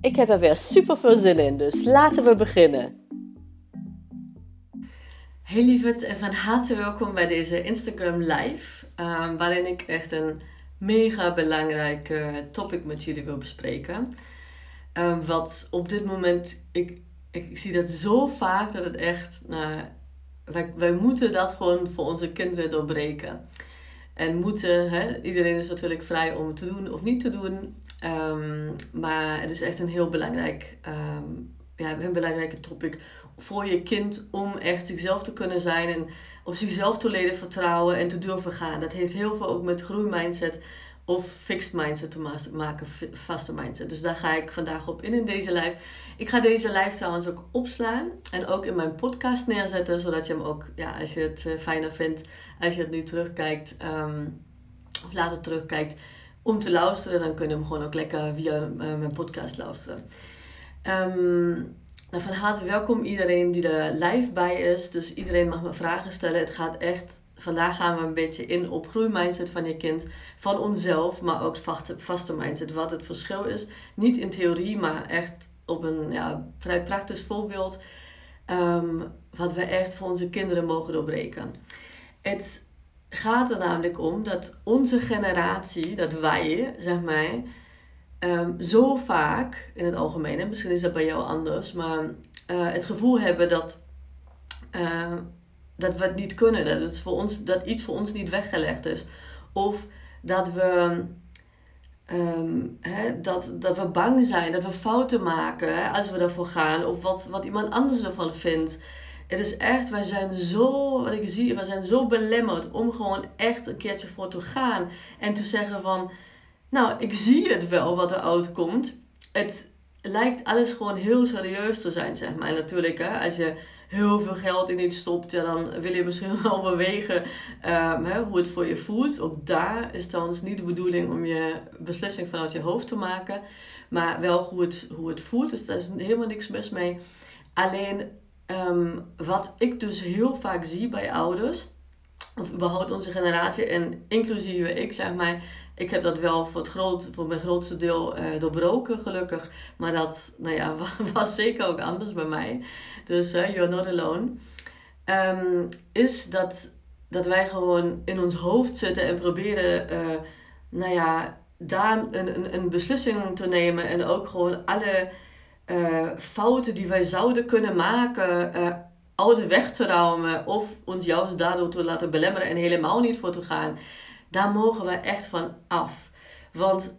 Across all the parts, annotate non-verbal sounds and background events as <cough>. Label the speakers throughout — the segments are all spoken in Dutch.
Speaker 1: Ik heb er weer super veel zin in, dus laten we beginnen. Hey lieverd en van harte welkom bij deze Instagram live, um, waarin ik echt een mega belangrijk topic met jullie wil bespreken. Um, wat op dit moment, ik, ik zie dat zo vaak dat het echt, wij, wij moeten dat gewoon voor onze kinderen doorbreken. En moeten, hè? iedereen is natuurlijk vrij om het te doen of niet te doen. Um, maar het is echt een heel belangrijk, um, ja, een belangrijke topic voor je kind om echt zichzelf te kunnen zijn en op zichzelf te leren vertrouwen en te durven gaan. Dat heeft heel veel ook met groeimindset of fixed mindset te maken, vaste mindset. Dus daar ga ik vandaag op in in deze live. Ik ga deze live trouwens ook opslaan en ook in mijn podcast neerzetten, zodat je hem ook, ja, als je het eh, fijner vindt, als je het nu terugkijkt um, of later terugkijkt, om te luisteren, dan kun je hem gewoon ook lekker via uh, mijn podcast luisteren. Um, nou, van harte welkom iedereen die er live bij is. Dus iedereen mag me vragen stellen. Het gaat echt, vandaag gaan we een beetje in op groeimindset van je kind, van onszelf, maar ook vaste, vaste mindset. Wat het verschil is. Niet in theorie, maar echt op een ja, vrij praktisch voorbeeld. Um, wat we echt voor onze kinderen mogen doorbreken. Het gaat er namelijk om dat onze generatie, dat wij, zeg maar, um, zo vaak in het algemeen, en misschien is dat bij jou anders, maar uh, het gevoel hebben dat, uh, dat we het niet kunnen, dat, het voor ons, dat iets voor ons niet weggelegd is. Of dat we, hè, dat, dat we bang zijn, dat we fouten maken als we daarvoor gaan, of wat, wat iemand anders ervan vindt. Het is echt, wij zijn zo, wat ik zie, we zijn zo belemmerd om gewoon echt een keertje voor te gaan. En te zeggen van, nou, ik zie het wel wat er uitkomt. Het lijkt alles gewoon heel serieus te zijn, zeg maar. Natuurlijk, hè, als je heel veel geld in iets stopt, dan wil je misschien <laughs> wel bewegen um, hè, hoe het voor je voelt. Ook daar is trouwens niet de bedoeling om je beslissing vanuit je hoofd te maken, maar wel hoe het, hoe het voelt. Dus daar is helemaal niks mis mee. Alleen um, wat ik dus heel vaak zie bij ouders, of überhaupt onze generatie en inclusief ik, zeg maar, ik heb dat wel voor, het groot, voor mijn grootste deel uh, doorbroken, gelukkig. Maar dat nou ja, <laughs> was zeker ook anders bij mij. Dus uh, you're not alone. Um, is dat, dat wij gewoon in ons hoofd zitten en proberen, uh, nou ja, daar een, een, een beslissing te nemen. En ook gewoon alle uh, fouten die wij zouden kunnen maken, uh, oude weg te ruimen. Of ons juist daardoor te laten belemmeren en helemaal niet voor te gaan. Daar mogen we echt van af. Want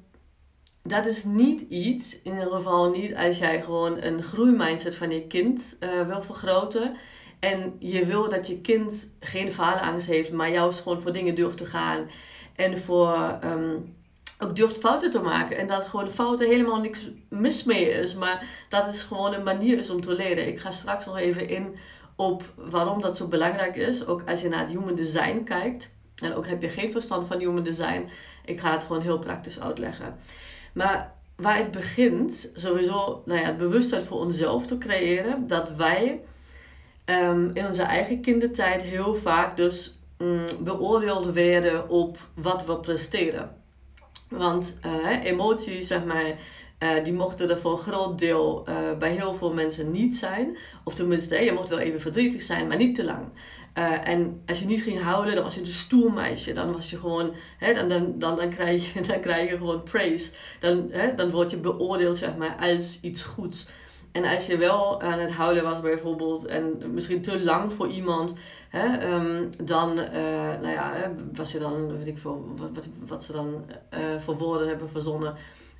Speaker 1: dat is niet iets, in ieder geval niet als jij gewoon een groeimindset van je kind uh, wil vergroten. En je wil dat je kind geen faalangst heeft, maar juist gewoon voor dingen durft te gaan. En voor um, ook durft fouten te maken. En dat gewoon fouten helemaal niks mis mee is. Maar dat het gewoon een manier is om te leren. Ik ga straks nog even in op waarom dat zo belangrijk is. Ook als je naar het human design kijkt. En ook heb je geen verstand van human design. Ik ga het gewoon heel praktisch uitleggen. Maar waar het begint, sowieso nou ja, het bewustzijn voor onszelf te creëren. Dat wij um, in onze eigen kindertijd heel vaak dus um, beoordeeld werden op wat we presteren. Want uh, emoties, zeg maar, uh, die mochten er voor een groot deel uh, bij heel veel mensen niet zijn. Of tenminste, je mocht wel even verdrietig zijn, maar niet te lang. en als je niet ging houden, dan was je een stoer meisje. Dan was je gewoon, hè, dan, dan, dan, dan, krijg je, <laughs> dan krijg je gewoon praise. Dan, hè, dan word je beoordeeld zeg maar, als iets goeds. En als je wel aan het houden was bijvoorbeeld en misschien te lang voor iemand, hè, um, dan uh, nou ja, was je dan, weet ik veel, wat, wat, ze dan uh, voor woorden hebben verzonnen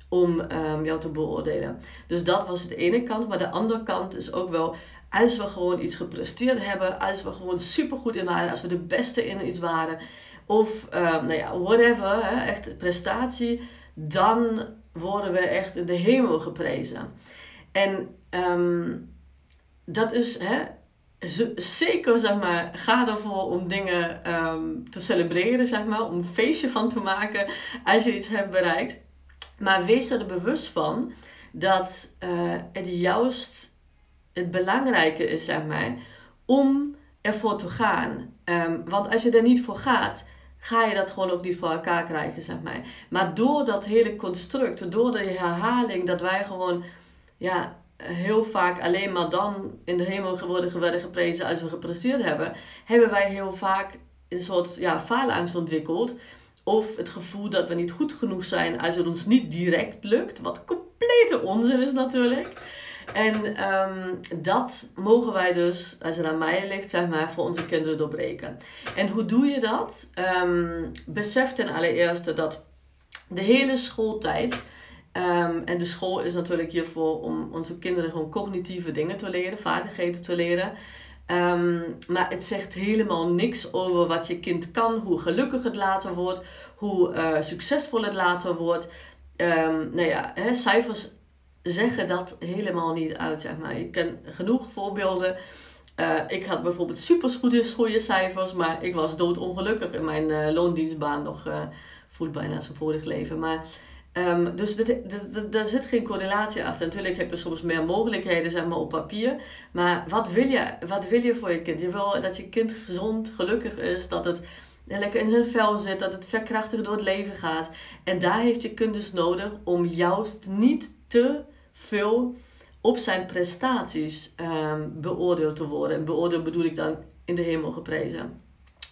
Speaker 1: om um, jou te beoordelen. Dus dat was de ene kant. Maar de andere kant is ook wel, als we gewoon iets gepresteerd hebben, als we gewoon supergoed in waren, als we de beste in iets waren, of um, nou ja, whatever, hè, echt prestatie, dan worden we echt in de hemel geprezen. En ehm, dat is hè, zeker, zeg maar, ga ervoor om dingen ehm, te celebreren, zeg maar, om een feestje van te maken als je iets hebt bereikt. Maar wees er bewust van dat uh, het juist het belangrijke is, zeg maar, om ervoor te gaan. Ehm, want als je er niet voor gaat, ga je dat gewoon ook niet voor elkaar krijgen, zeg maar. Maar door dat hele construct, door de herhaling, dat wij gewoon, ja, heel vaak alleen maar dan in de hemel worden, worden geprezen als we gepresteerd hebben, hebben wij heel vaak een soort ja, faalangst ontwikkeld. Of het gevoel dat we niet goed genoeg zijn als het ons niet direct lukt. Wat complete onzin is natuurlijk. En ehm, dat mogen wij dus, als het aan mij ligt, zeg maar, voor onze kinderen doorbreken. En hoe doe je dat? Um, besef ten allereerste dat de hele schooltijd. Um, en de school is natuurlijk hiervoor om onze kinderen gewoon cognitieve dingen te leren, vaardigheden te leren. maar het zegt helemaal niks over wat je kind kan, hoe gelukkig het later wordt, hoe uh, succesvol het later wordt. nou ja, hè, cijfers zeggen dat helemaal niet uit, zeg maar. Ik ken genoeg voorbeelden. Uh, ik had bijvoorbeeld super goede, cijfers, maar ik was doodongelukkig in mijn uh, loondienstbaan nog. Voelt bijna zijn vorig leven. Maar, um, dus daar zit geen correlatie achter. Natuurlijk heb je soms meer mogelijkheden zeg maar, op papier. Maar wat wil, je, wat wil je voor je kind? Je wil dat je kind gezond, gelukkig is, dat het lekker in zijn vel zit, dat het verkrachtig door het leven gaat. En daar heeft je kind dus nodig om juist niet te veel op zijn prestaties um, beoordeeld te worden. En beoordeeld bedoel ik dan in de hemel geprezen.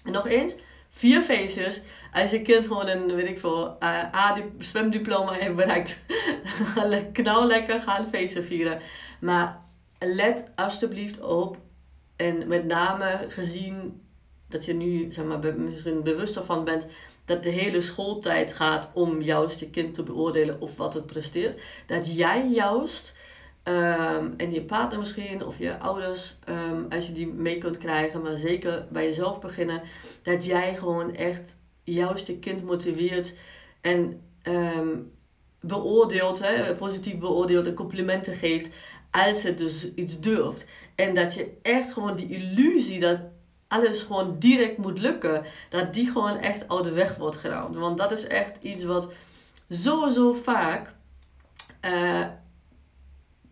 Speaker 1: En nog eens, vier feestjes. Als je kind gewoon een, weet ik veel, uh, A-zwemdiploma heeft bereikt, <laughs> knal lekker, ga een feestje vieren. Maar let alsjeblieft op, en met name gezien dat je nu zeg maar, misschien bewuster van bent dat de hele schooltijd gaat om juist je kind te beoordelen of wat het presteert. Dat jij juist um, en je partner misschien of je ouders, um, als je die mee kunt krijgen, maar zeker bij jezelf beginnen, dat jij gewoon echt juist je kind motiveert en um, beoordeelt, hè, positief beoordeelt en complimenten geeft als het dus iets durft. En dat je echt gewoon die illusie dat alles gewoon direct moet lukken, dat die gewoon echt uit de weg wordt geruimd. Want dat is echt iets wat zo, zo vaak uh,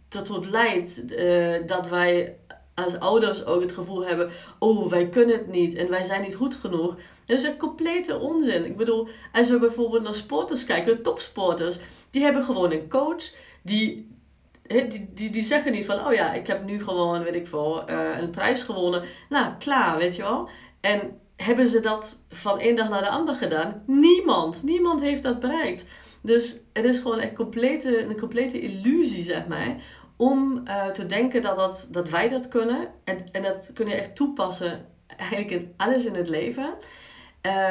Speaker 1: tot leidt uh, dat wij als ouders ook het gevoel hebben: oh, wij kunnen het niet en wij zijn niet goed genoeg. Dat is een complete onzin. Ik bedoel, als we bijvoorbeeld naar sporters kijken, topsporters, die hebben gewoon een coach die die, die, die zeggen niet van, oh ja, ik heb nu gewoon, weet ik veel, uh, een prijs gewonnen. Nou, klaar, weet je wel. En hebben ze dat van één dag naar de andere gedaan? Niemand. Niemand heeft dat bereikt. Dus het is gewoon een complete, een complete illusie, zeg maar, om uh, te denken dat, dat, dat wij dat kunnen. En, en dat kunnen je echt toepassen eigenlijk in alles in het leven.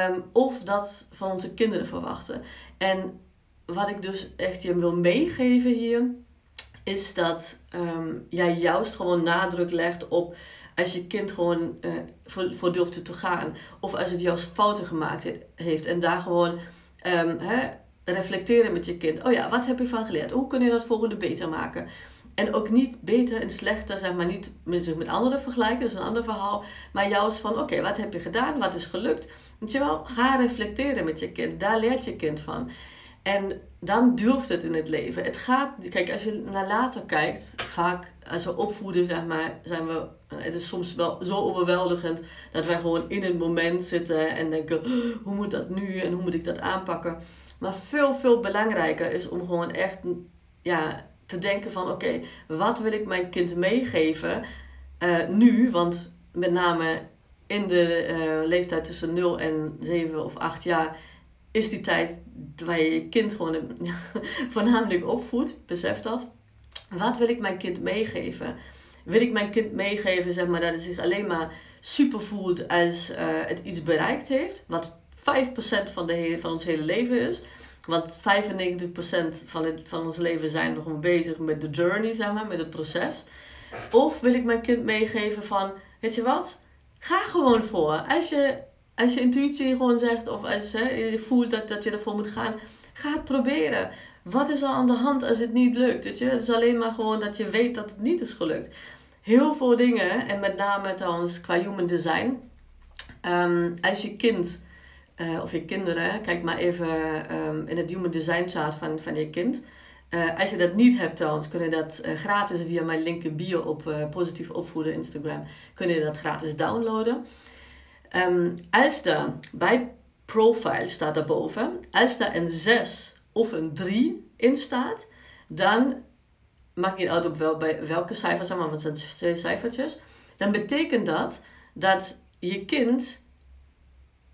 Speaker 1: Um, of dat van onze kinderen verwachten. En wat ik dus echt je wil meegeven hier is dat um, jij juist gewoon nadruk legt op als je kind gewoon uh, voor, voor durft te gaan. Of als het juist fouten gemaakt heeft. En daar gewoon um, hè, reflecteren met je kind. Oh ja, wat heb je van geleerd? Hoe kun je dat volgende beter maken? En ook niet beter en slechter, zeg maar, niet met zich met anderen vergelijken, dat is een ander verhaal. Maar juist van, oké, wat heb je gedaan? Wat is gelukt? Weet je wel, ga reflecteren met je kind. Daar leert je kind van. En dan durft het in het leven. Het gaat, kijk, als je naar later kijkt, vaak als we opvoeden, zeg maar, zijn we, het is soms wel zo overweldigend dat wij gewoon in het moment zitten en denken, hoe moet dat nu en hoe moet ik dat aanpakken? Maar veel, veel belangrijker is om gewoon echt ja, te denken van, oké, wat wil ik mijn kind meegeven uh, nu? Want met name in de uh, leeftijd tussen 0 en 7 of 8 jaar is die tijd waar je je kind gewoon <laughs> voornamelijk opvoedt. Besef dat. Wat wil ik mijn kind meegeven? Wil ik mijn kind meegeven zeg maar, dat het zich alleen maar super voelt als uh, het iets bereikt heeft? Wat 5% van, de van ons hele leven is. Want 95% van, het, van ons leven zijn we gewoon bezig met de journey, zeg maar, met het proces. Of wil ik mijn kind meegeven van, weet je wat? Ga gewoon voor. Als je als je intuïtie gewoon zegt, of als je voelt dat, dat je ervoor moet gaan, ga het proberen. Wat is er aan de hand als het niet lukt? Weet je? Het is alleen maar gewoon dat je weet dat het niet is gelukt. Heel veel dingen, en met name trouwens qua human design. Ehm, als je kind uh, of je kinderen, kijk maar even um, in het Human Design chart van, van je kind. Uh, als je dat niet hebt trouwens, kun je dat uh, gratis via mijn link in bio op Positief Opvoeden Instagram, kun je dat gratis downloaden. Um, als er bij profile staat daarboven, als daar een 6 of een 3 in staat, dan maakt niet uit op wel, bij welke cijfers, maar want het zijn twee cijfertjes, dan betekent dat dat je kind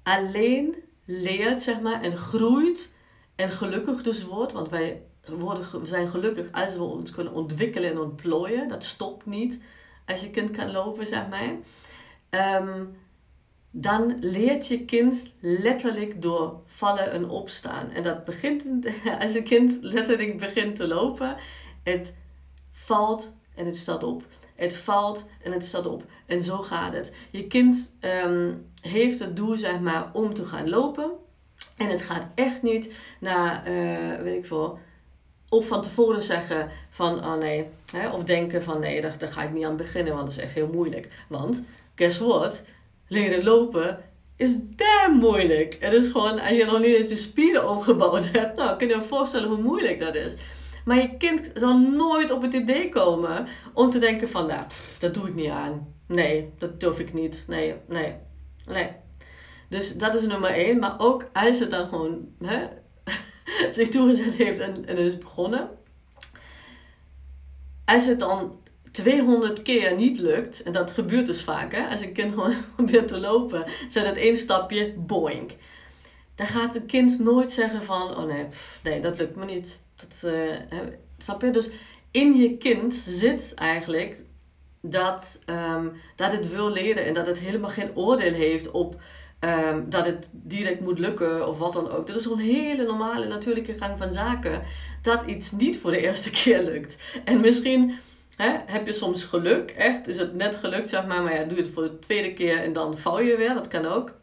Speaker 1: alleen leert, zeg maar, en groeit en gelukkig dus wordt. Want wij worden, we zijn gelukkig als we ons kunnen ontwikkelen en ontplooien. Dat stopt niet als je kind kan lopen, zeg maar. Ehm, dan leert je kind letterlijk door vallen en opstaan. En dat begint <laughs> als een kind letterlijk begint te lopen. Het valt en het staat op. Het valt en het staat op. En zo gaat het. Je kind ehm, heeft het doel, zeg maar, om te gaan lopen. En het gaat echt niet naar, uh, weet ik veel, of van tevoren zeggen van, oh nee, hè, of denken van, nee, daar, ga ik niet aan beginnen, want dat is echt heel moeilijk. Want, guess what? Leren lopen is damn moeilijk. Het is gewoon, als je nog niet eens de spieren opgebouwd <laughs> hebt, nou, kun je je voorstellen hoe moeilijk dat is. Maar je kind zal nooit op het idee komen om te denken van, nou, dat doe ik niet aan. Nee, dat durf ik niet. Nee, nee, nee. Dus dat is nummer één. Maar ook als het dan gewoon hè, <laughs> zich toegezet heeft en, en is begonnen. Als het dan 200 keer niet lukt, en dat gebeurt dus vaak, hè, als een kind gewoon <laughs> probeert te lopen, zet het één stapje, boink. Dan gaat een kind nooit zeggen van, oh nee, nee, dat lukt me niet. Uh, snap je? Dus in je kind zit eigenlijk dat, um, dat het wil leren en dat het helemaal geen oordeel heeft op um, dat het direct moet lukken of wat dan ook. Dat is gewoon een hele normale, natuurlijke gang van zaken. Dat iets niet voor de <laughs> eerste keer lukt. En misschien heb je soms geluk, echt. Is het net gelukt, zeg maar. Maar ja, doe het voor de tweede keer en dan val je weer. Dat kan ook.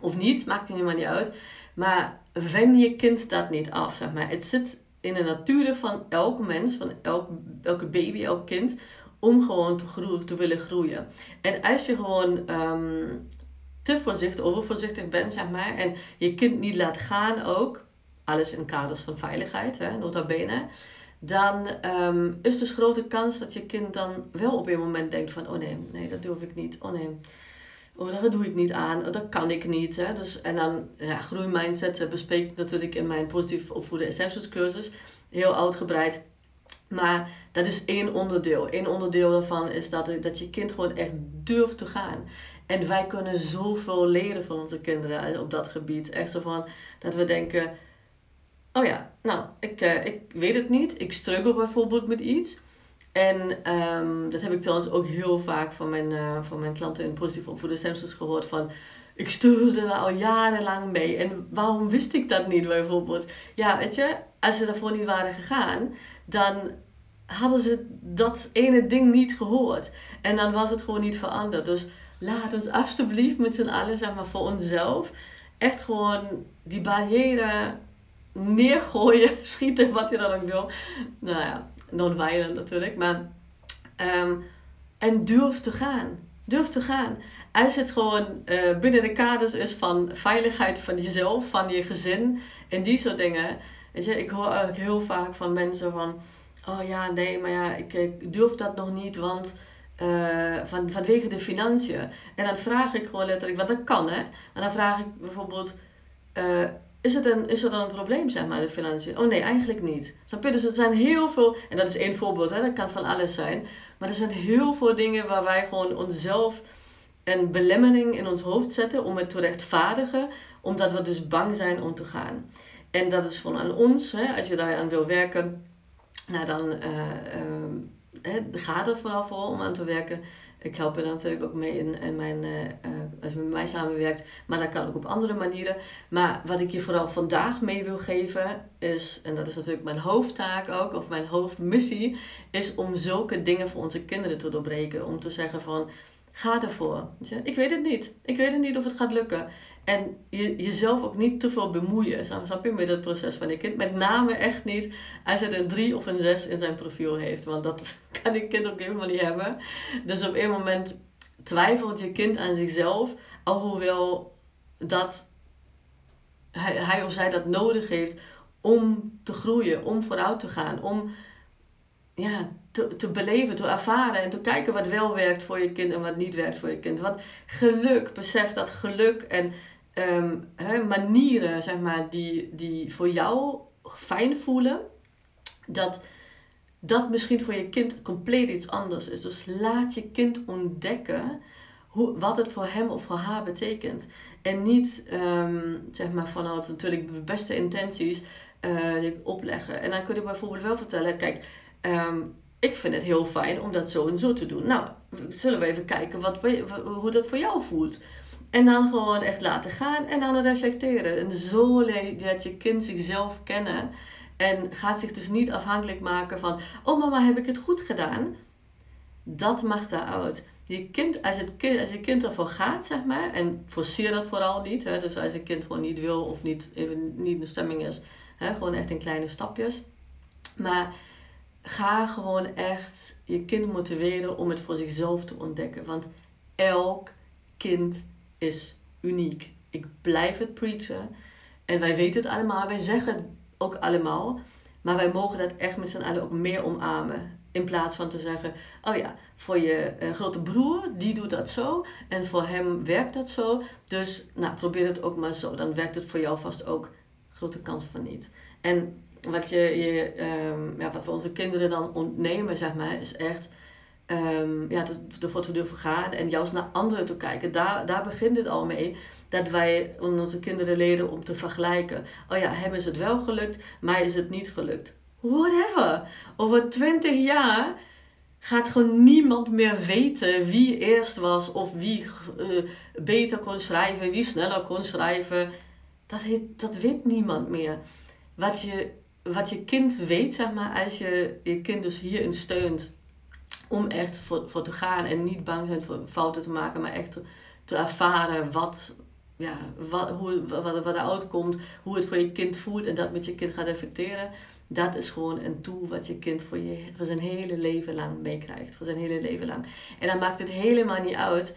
Speaker 1: Of niet, maakt helemaal niet uit. Maar wen je kind dat niet af, zeg maar. Het zit in de natuur van elke mens, van elk, elke baby, elk kind, om gewoon te, groeien, te willen groeien. En als je gewoon um, te voorzichtig, overvoorzichtig bent, zeg maar, en je kind niet laat gaan ook, alles in kaders van veiligheid, hè, nota bene, dan um, is dus grote kans dat je kind dan wel op een moment denkt van, oh nee, nee, dat durf ik niet, oh nee. Oh, dat doe ik niet aan, oh, dat kan ik niet. Hè? Dus, en dan ja, groeimindset bespreek ik natuurlijk in mijn positief opvoeden essentials cursus. Heel uitgebreid. Maar dat is één onderdeel. Eén onderdeel daarvan is dat, dat je kind gewoon echt durft te gaan. En wij kunnen zoveel leren van onze kinderen op dat gebied. Echt zo van dat we denken: oh ja, nou, ik, ik weet het niet. Ik struggle bijvoorbeeld met iets. En um, dat heb ik trouwens ook heel vaak van mijn, uh, van mijn klanten in positief opvoeden essentials gehoord. Van, ik stuurde er al jarenlang mee. En waarom wist ik dat niet bijvoorbeeld? Ja, weet je, als ze daarvoor niet waren gegaan, dan hadden ze dat ene ding niet gehoord. En dan was het gewoon niet veranderd. Dus laat ons alsjeblieft met z'n allen, zeg maar, voor onszelf, echt gewoon die barrière neergooien, <laughs> schieten, wat je dan ook wil. Nou ja, non-violent natuurlijk, maar... Um, en durf te gaan. Durf te gaan. Als het gewoon uh, binnen de kaders is van veiligheid van jezelf, van je gezin en die soort dingen. Weet je, ik hoor eigenlijk heel vaak van mensen van... Oh ja, nee, maar ja, ik, durf dat nog niet, want... Uh, van, vanwege de financiën. En dan vraag ik gewoon letterlijk, want dat kan hè. En dan vraag ik bijvoorbeeld, uh, is, het een, is er dan een probleem, zeg maar, de financiën? Oh nee, eigenlijk niet. Snap je? Dus er zijn heel veel, en dat is één voorbeeld, hè, dat kan van alles zijn. Maar er zijn heel veel dingen waar wij gewoon onszelf een belemmering in ons hoofd zetten om het te rechtvaardigen, omdat we dus bang zijn om te gaan. En dat is van aan ons, hè, als je daar aan wil werken, nou dan uh, uh, ga er vooral voor om aan te werken. Ik help er natuurlijk ook mee in, in mijn, uh, als je met mij samenwerkt, maar dat kan ook op andere manieren. Maar wat ik je vooral vandaag mee wil geven is, en dat is natuurlijk mijn hoofdtaak ook, of mijn hoofdmissie, is om zulke dingen voor onze kinderen te doorbreken. Om te zeggen van, Ga ervoor. Ik weet het niet. Ik weet het niet of het gaat lukken. En je, jezelf ook niet te veel bemoeien. Snap je met het proces van je kind? Met name echt niet als het een 3 of een 6 in zijn profiel heeft. Want dat <laughs> kan je kind ook helemaal niet hebben. Dus op een moment twijfelt je kind aan zichzelf. Alhoewel dat hij, hij of zij dat nodig heeft om te groeien, om vooruit te gaan, om ja, te, te beleven, te ervaren en te kijken wat wel werkt voor je kind en wat niet werkt voor je kind. Want geluk, besef dat geluk en um, manieren zeg maar, die, die voor jou fijn voelen, dat dat misschien voor je kind compleet iets anders is. Dus laat je kind ontdekken hoe, wat het voor hem of voor haar betekent. En niet um, zeg maar vanuit natuurlijk de beste intenties uh, opleggen. En dan kun je bijvoorbeeld wel vertellen, kijk, um, ik vind het heel fijn om dat zo en zo te doen. Nou, zullen we even kijken wat, hoe dat voor jou voelt. En dan gewoon echt laten gaan en dan reflecteren. En zo leert je kind zichzelf kennen. En gaat zich dus niet afhankelijk maken van, oh mama, heb ik het goed gedaan? Dat mag daaruit. Je kind, als, het als je kind ervoor gaat, zeg maar, en forceer dat vooral niet. Hè, dus als je kind gewoon niet wil of niet, even niet in stemming is, hè, gewoon echt in kleine stapjes. Maar ga gewoon echt je kind motiveren om het voor zichzelf te ontdekken. Want elk kind is uniek. Ik blijf het preachen. En wij weten het allemaal, wij zeggen het ook allemaal. Maar wij mogen dat echt met z'n allen ook meer omarmen. In plaats van te zeggen, oh ja, voor je uh, grote broer, die doet dat zo. En voor hem werkt dat zo. Dus nou, probeer het ook maar zo. Dan werkt het voor jou vast ook. Grote kans van niet. En wat, je, je, um, ja, wat we onze kinderen dan ontnemen, zeg maar, is echt um, ja, ervoor te durven gaan en juist naar anderen te kijken. Daar, daar begint het al mee. Dat wij onze kinderen leren om te vergelijken. Oh ja, hem is het wel gelukt, mij is het niet gelukt. Whatever. Over twintig jaar gaat gewoon niemand meer weten wie eerst was of wie uh, beter kon schrijven, wie sneller kon schrijven. Dat, heet, dat weet niemand meer. Wat je, wat je kind weet, zeg maar, als je je kind dus hierin steunt om echt voor, voor te gaan en niet bang zijn voor fouten te maken, maar echt te, ervaren wat, ja, wat, hoe, wat, wat eruit komt, hoe het voor je kind voelt en dat met je kind gaat reflecteren. Dat is gewoon een tool wat je kind voor, je, voor zijn hele leven lang meekrijgt. Voor zijn hele leven lang. En dan maakt het helemaal niet uit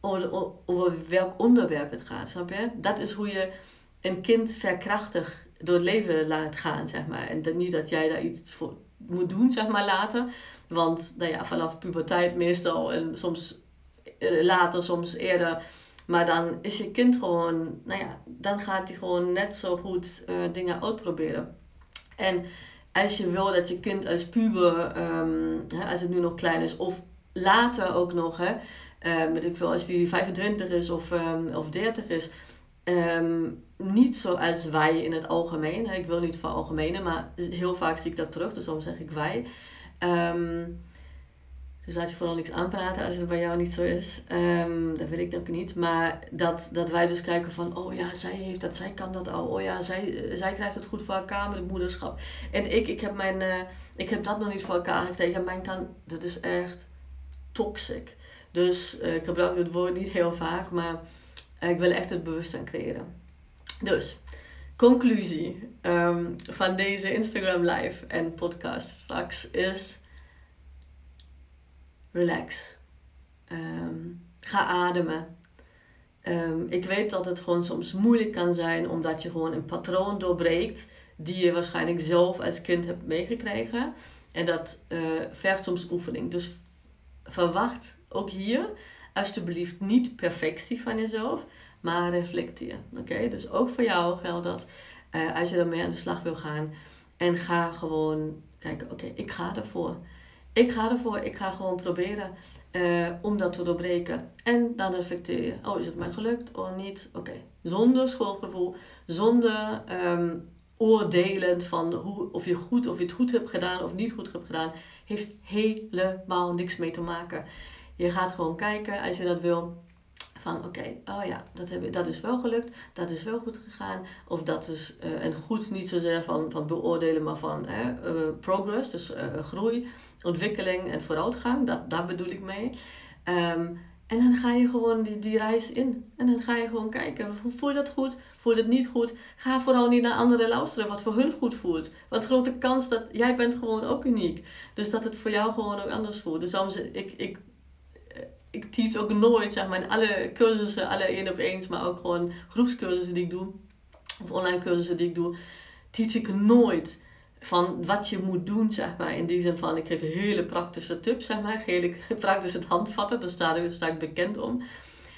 Speaker 1: over, over welk onderwerp het gaat, snap je? Dat is hoe je een kind verkrachtig door het leven laat gaan, zeg maar. En niet dat jij daar iets voor moet doen, zeg maar, later. Want nou ja, vanaf puberteit meestal en soms eh, later, soms eerder. Maar dan is je kind gewoon, nou ja, dan gaat hij gewoon net zo goed uh, dingen uitproberen. En als je wil dat je kind als puber, um, hè, als het nu nog klein is, of later ook nog, hè, uh, ik veel, als die 25 is of, um, of 30 is, um, niet zoals wij in het algemeen. Ik wil niet voor algemene, maar heel vaak zie ik dat terug, dus daarom zeg ik wij. Um, dus laat je vooral niks aanpraten als het bij jou niet zo is. Um, dat weet ik ook niet. Maar dat, dat wij dus kijken van, oh ja, zij heeft dat, zij kan dat al. Oh ja, zij, zij krijgt het goed voor elkaar met het moederschap. En ik, ik, heb, mijn, uh, ik heb dat nog niet voor elkaar gekregen. Mijn kan, dat is echt toxic. Dus uh, ik gebruik het woord niet heel vaak, maar ik wil echt het bewustzijn creëren. Dus, conclusie um, van deze Instagram live en podcast straks is relax. Um, ga ademen. Um, ik weet dat het gewoon soms moeilijk kan zijn omdat je gewoon een patroon doorbreekt die je waarschijnlijk zelf als kind hebt meegekregen. En dat uh, vergt soms oefening. Dus verwacht ook hier alsjeblieft niet perfectie van jezelf, maar reflecteer. Oké, dus ook voor jou geldt dat uh, als je ermee aan de slag wil gaan. En ga gewoon kijken, oké, ik ga ervoor. Ik ga ervoor, ik ga gewoon proberen uh, om dat te doorbreken. En dan reflecteer je, oh is het mij gelukt of niet? Oké, zonder schuldgevoel, zonder um, oordelend van hoe, of je goed of je het goed hebt gedaan of niet goed hebt gedaan, heeft helemaal niks mee te maken. Je gaat gewoon kijken als je dat wil van oké, oh ja, dat, heb, dat is wel gelukt, dat is wel goed gegaan. Of dat is, uh, en goed niet zozeer van, van beoordelen, maar van uh, progress, dus groei, ontwikkeling en vooruitgang. Dat, daar bedoel ik mee. Um, En dan ga je gewoon die, die reis in. En dan ga je gewoon kijken, voel je dat goed? Voel je dat niet goed? Ga vooral niet naar anderen luisteren wat voor hun goed voelt. Wat grote kans dat jij bent gewoon ook uniek. Dus dat het voor jou gewoon ook anders voelt. Dus soms, ik, ik, ik tease ook nooit, zeg maar, in alle cursussen, alle één op eens, maar ook gewoon groepscursussen die ik doe, of online cursussen die ik doe, teach ik nooit van wat je moet doen, zeg maar. In die zin van, ik geef hele praktische tips, zeg maar. Hele <laughs> praktische handvatten, daar sta, sta ik bekend om.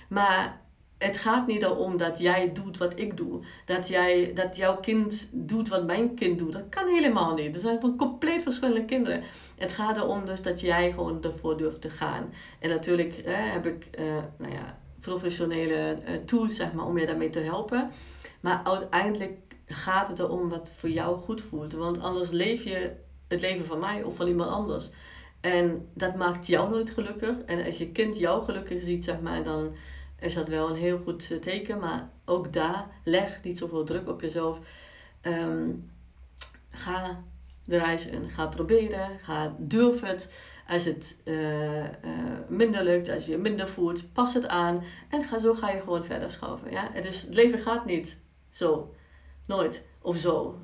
Speaker 1: Maar het gaat niet erom dat jij doet wat ik doe. Dat, jij, dat jouw kind doet wat mijn kind doet. Dat kan helemaal niet. Er zijn van compleet verschillende kinderen. Het gaat erom dus dat jij gewoon ervoor durft te gaan. En natuurlijk heb ik uh, nou ja, professionele uh, tools zeg maar, om je daarmee te helpen. Maar uiteindelijk gaat het erom wat voor jou goed voelt. Want anders leef je het leven van mij of van iemand anders. En dat maakt jou nooit gelukkig. En als je kind jou gelukkig ziet, zeg maar, dan is dat wel een heel goed eh, teken. Maar ook daar, leg niet zoveel druk op jezelf. Ehm, ga de reis in. Ga proberen. Ga durf het. Als het uh, uh, minder lukt, als je minder voelt, pas het aan. En ga, zo ga je gewoon verder schuiven. Ja? Het, is, het leven gaat niet zo Nooit. Of zo.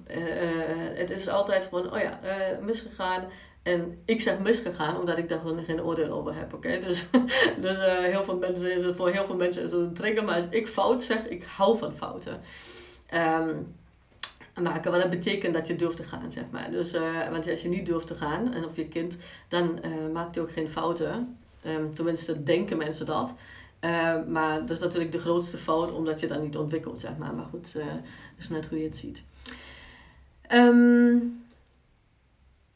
Speaker 1: Het is altijd gewoon, oh ja, misgegaan. En ik zeg misgegaan omdat ik daar gewoon geen oordeel over heb. Oké, dus, <laughs> dus uh, heel veel mensen is het, voor heel veel mensen is het een trigger. Maar als ik fout zeg, ik hou van fouten. Um, maken. Wat dat betekent dat je durft te gaan, zeg maar. Dus, uh, want als je niet durft te gaan, en of je kind, dan uh, maakt hij ook geen fouten. Um, tenminste, denken mensen dat. Uh, maar dat is natuurlijk de grootste fout, omdat je dat niet ontwikkelt, zeg maar. Maar goed, dat is net hoe je het ziet. Um,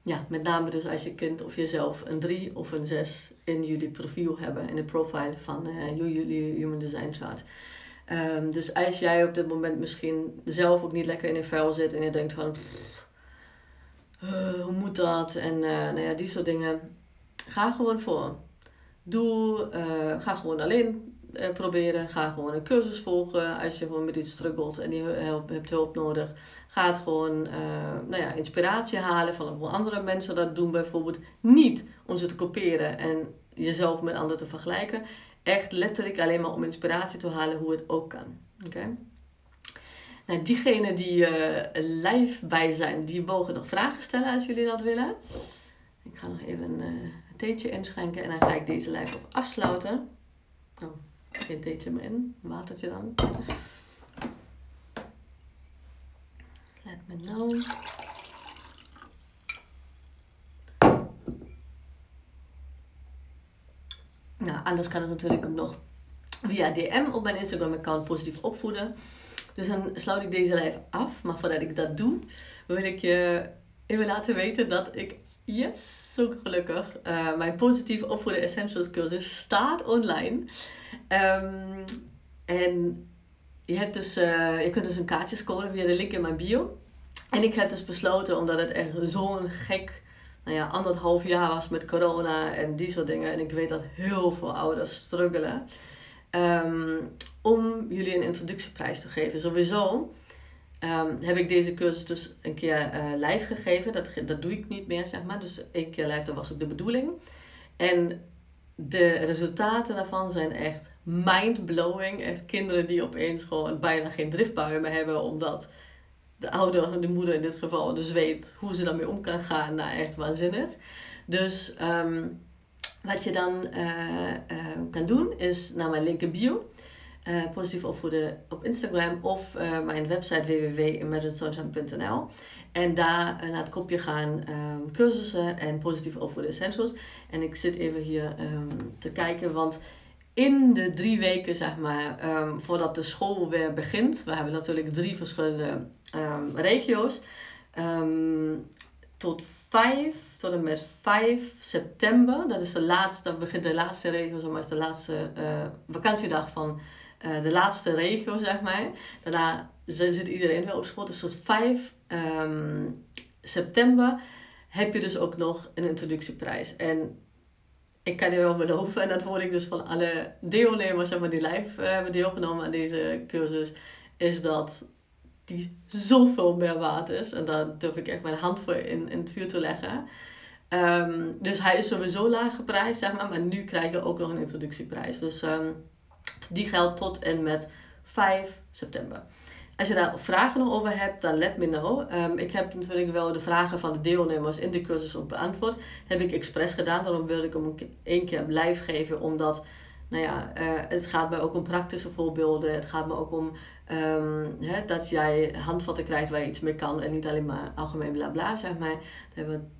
Speaker 1: ja, met name dus als je kind of jezelf een 3 of een 6 in jullie profiel hebben, in de profile van uh, jullie Human Design Chart. Um, dus als jij op dit moment misschien zelf ook niet lekker in een vel zit en je denkt van, pff, hoe moet dat? En nou ja, die soort dingen. Ga gewoon voor. Doe, uh, ga gewoon alleen uh, proberen. Ga gewoon een cursus volgen als je gewoon met iets struggelt en je help, hebt hulp nodig. Ga gewoon uh, nou ja, inspiratie halen van hoe andere mensen dat doen. Bijvoorbeeld niet om ze te kopiëren en jezelf met anderen te vergelijken. Echt letterlijk alleen maar om inspiratie te halen hoe het ook kan. Oké? Nou, diegenen die live bij zijn, die mogen nog vragen stellen als jullie dat willen. Ik ga nog even theetje inschenken en dan ga ik deze op afsluiten. Oh, geen theetje meer in, watertje dan. Let me know. Nou, anders kan het natuurlijk nog via DM op mijn Instagram account positief opvoeden. Dus dan sluit ik deze lijf af. Maar voordat ik dat doe, wil ik je even laten weten dat ik Yes, zo gelukkig. Uh, mijn positief opvoeden essentials cursus staat online. Um, en je, hebt dus, uh, je kunt dus een kaartje scoren via de link in mijn bio. En ik heb dus besloten, omdat het echt zo'n gek, nou ja, anderhalf jaar was met corona en die soort dingen. En ik weet dat heel veel ouders struggelen. Um, om jullie een introductieprijs te geven. Sowieso Um, heb ik deze cursus dus een keer uh, live gegeven. Dat, dat doe ik niet meer, zeg maar. Dus één keer live, dat was ook de bedoeling. En de resultaten daarvan zijn echt mind-blowing. Echt kinderen die opeens gewoon bijna geen driftbuien meer hebben. Omdat de ouder, de moeder in dit geval, dus weet hoe ze daarmee om kan gaan. Nou, echt waanzinnig. Dus um, wat je dan uh, uh, kan doen, is naar mijn link in bio uh, positief opvoeden op Instagram of uh, mijn website www.imaginesunshine.nl. En daar uh, naar het kopje gaan um, cursussen en positief opvoeden essentials. En ik zit even hier um, te kijken, want in de drie weken, zeg maar, um, voordat de school weer begint, we hebben natuurlijk drie verschillende regio's, tot 5 tot en met 5 september, dat is de laatste, dat begint de laatste regio, zeg maar, is de laatste vakantiedag van uh, de laatste regio, zeg maar. Daarna zit iedereen weer op school. Dus tot 5 um, september heb je dus ook nog een introductieprijs. En ik kan je wel beloven, en dat hoor ik dus van alle deelnemers zeg maar, die live uh, hebben deelgenomen aan deze cursus, is dat die zoveel meer waard is. En daar durf ik echt mijn hand voor in, in het vuur te leggen. Ehm, dus hij is sowieso laag geprijsd, zeg maar. Maar nu krijg je ook nog een introductieprijs. Dus ehm, die geldt tot en met 5 september. Als je daar vragen nog over hebt, dan let me know. Um, ik heb natuurlijk wel de vragen van de deelnemers in de cursus ook beantwoord. Dat heb ik expres gedaan. Daarom wilde ik hem één keer live geven. Omdat, nou ja, uh, het gaat mij ook om praktische voorbeelden. Het gaat me ook om hè, dat jij handvatten krijgt waar je iets mee kan. En niet alleen maar algemeen bla bla, zeg maar. Daar hebben we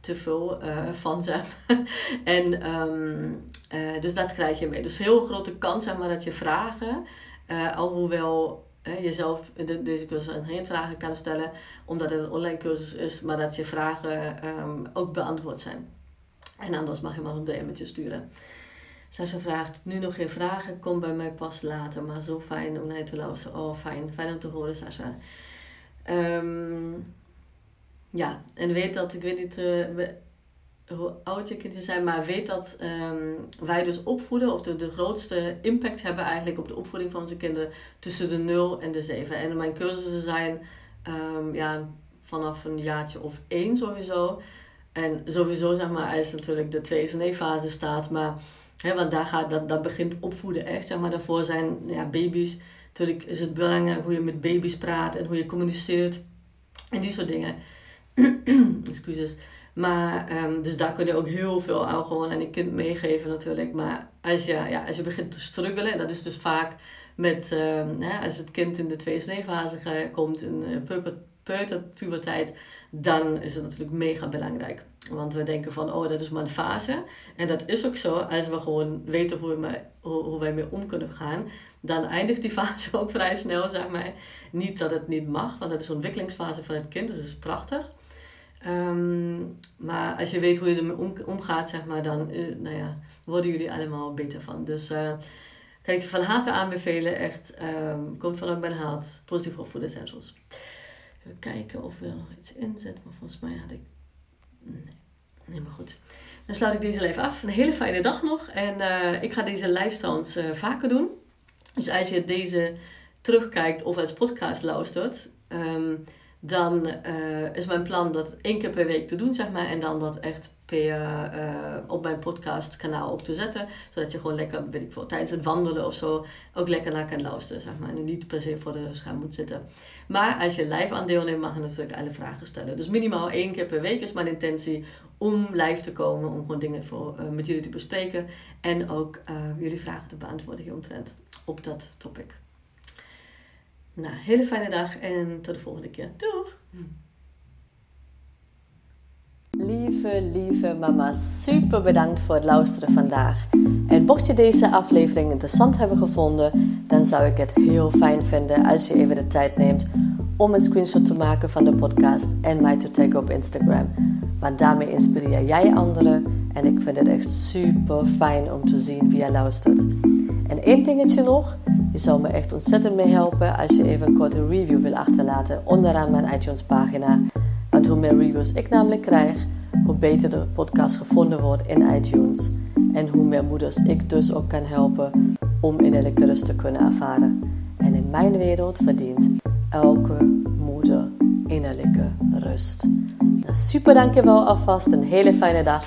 Speaker 1: te veel uh, van, zeg <laughs> en um, uh, dus dat krijg je mee. Dus heel grote kans, maar, dat je vragen... Uh, alhoewel jezelf in deze cursus geen vragen kan stellen, omdat het een online cursus is, maar dat je vragen um, ook beantwoord zijn. En anders mag je maar een DM'tje sturen. Sascha vraagt, nu nog geen vragen, kom bij mij pas later, maar zo fijn om naar je te luisteren. Oh, fijn, fijn om te horen, Sascha. Um, ja, en weet dat, ik weet niet, uh, hoe oud je kinderen zijn, maar weet dat um, wij dus opvoeden, of de, de grootste impact hebben eigenlijk op de opvoeding van onze kinderen tussen de 0 en de 7. En mijn cursussen zijn um, ja, vanaf een jaartje of één sowieso. En sowieso zeg maar, als natuurlijk de tweede fase staat, maar hè, want daar, gaat, dat, dat begint opvoeden echt. Zeg maar, daarvoor zijn ja, baby's, natuurlijk is het belangrijk hoe je met baby's praat en hoe je communiceert en die soort dingen. <clears throat> Excuses. Maar, um, dus daar kun je ook heel veel aan gewoon aan je kind meegeven natuurlijk. Maar als je, ja, als je begint te struggelen, dat is dus vaak met, um, als het kind in de tweede sneefase komt, in uh, dan is het natuurlijk mega belangrijk. Want we denken van, oh, dat is maar een fase. En dat is ook zo, als we gewoon weten hoe, we, hoe, hoe wij mee om kunnen gaan, dan eindigt die <laughs> fase ook vrij snel, zeg maar. Niet dat het niet mag, want dat is een ontwikkelingsfase van het kind, dus dat is prachtig. Um, maar als je weet hoe je ermee om, omgaat, zeg maar, dan uh, nou ja, worden jullie allemaal beter van. Dus uh, kan ik je van harte aanbevelen. Echt, um, komt vanuit mijn hart. Positief op Food Essentials. Even kijken of we er nog iets in zetten. Maar volgens mij had ik... Nee, nee maar goed. Dan sluit ik deze live af. Een hele fijne dag nog. En uh, ik ga deze live vaker doen. Dus als je deze terugkijkt of als podcast luistert... Um, dan uh, is mijn plan dat één keer per week te doen, zeg maar. En dan dat echt per, uh, op mijn podcastkanaal op te zetten. Zodat je gewoon lekker, weet ik veel, tijdens het wandelen of zo ook lekker naar kan luisteren, zeg maar. En niet per se voor de scherm moet zitten. Maar als je live aan deelneemt, mag je natuurlijk alle vragen stellen. Dus minimaal één keer per week is mijn intentie om live te komen. Om gewoon dingen voor, uh, met jullie te bespreken. En ook jullie vragen te beantwoorden hieromtrent op dat topic. Nou, hele fijne dag en tot de volgende keer. Doeg! Lieve, lieve mama, super bedankt voor het luisteren vandaag. En mocht je deze aflevering interessant hebben gevonden, dan zou ik het heel fijn vinden als je even de tijd neemt om een screenshot te maken van de podcast en mij te taggen op Instagram. Want daarmee inspireer jij anderen en ik vind het echt super fijn om te zien wie jij luistert. En één dingetje nog. Je zou me echt ontzettend mee helpen als je even een korte review wil achterlaten onderaan mijn iTunes pagina. Want hoe meer reviews ik namelijk krijg, hoe beter de podcast gevonden wordt in iTunes. En hoe meer moeders ik dus ook kan helpen om innerlijke rust te kunnen ervaren. En in mijn wereld verdient elke moeder innerlijke rust. Nou, super dankjewel alvast, een hele fijne dag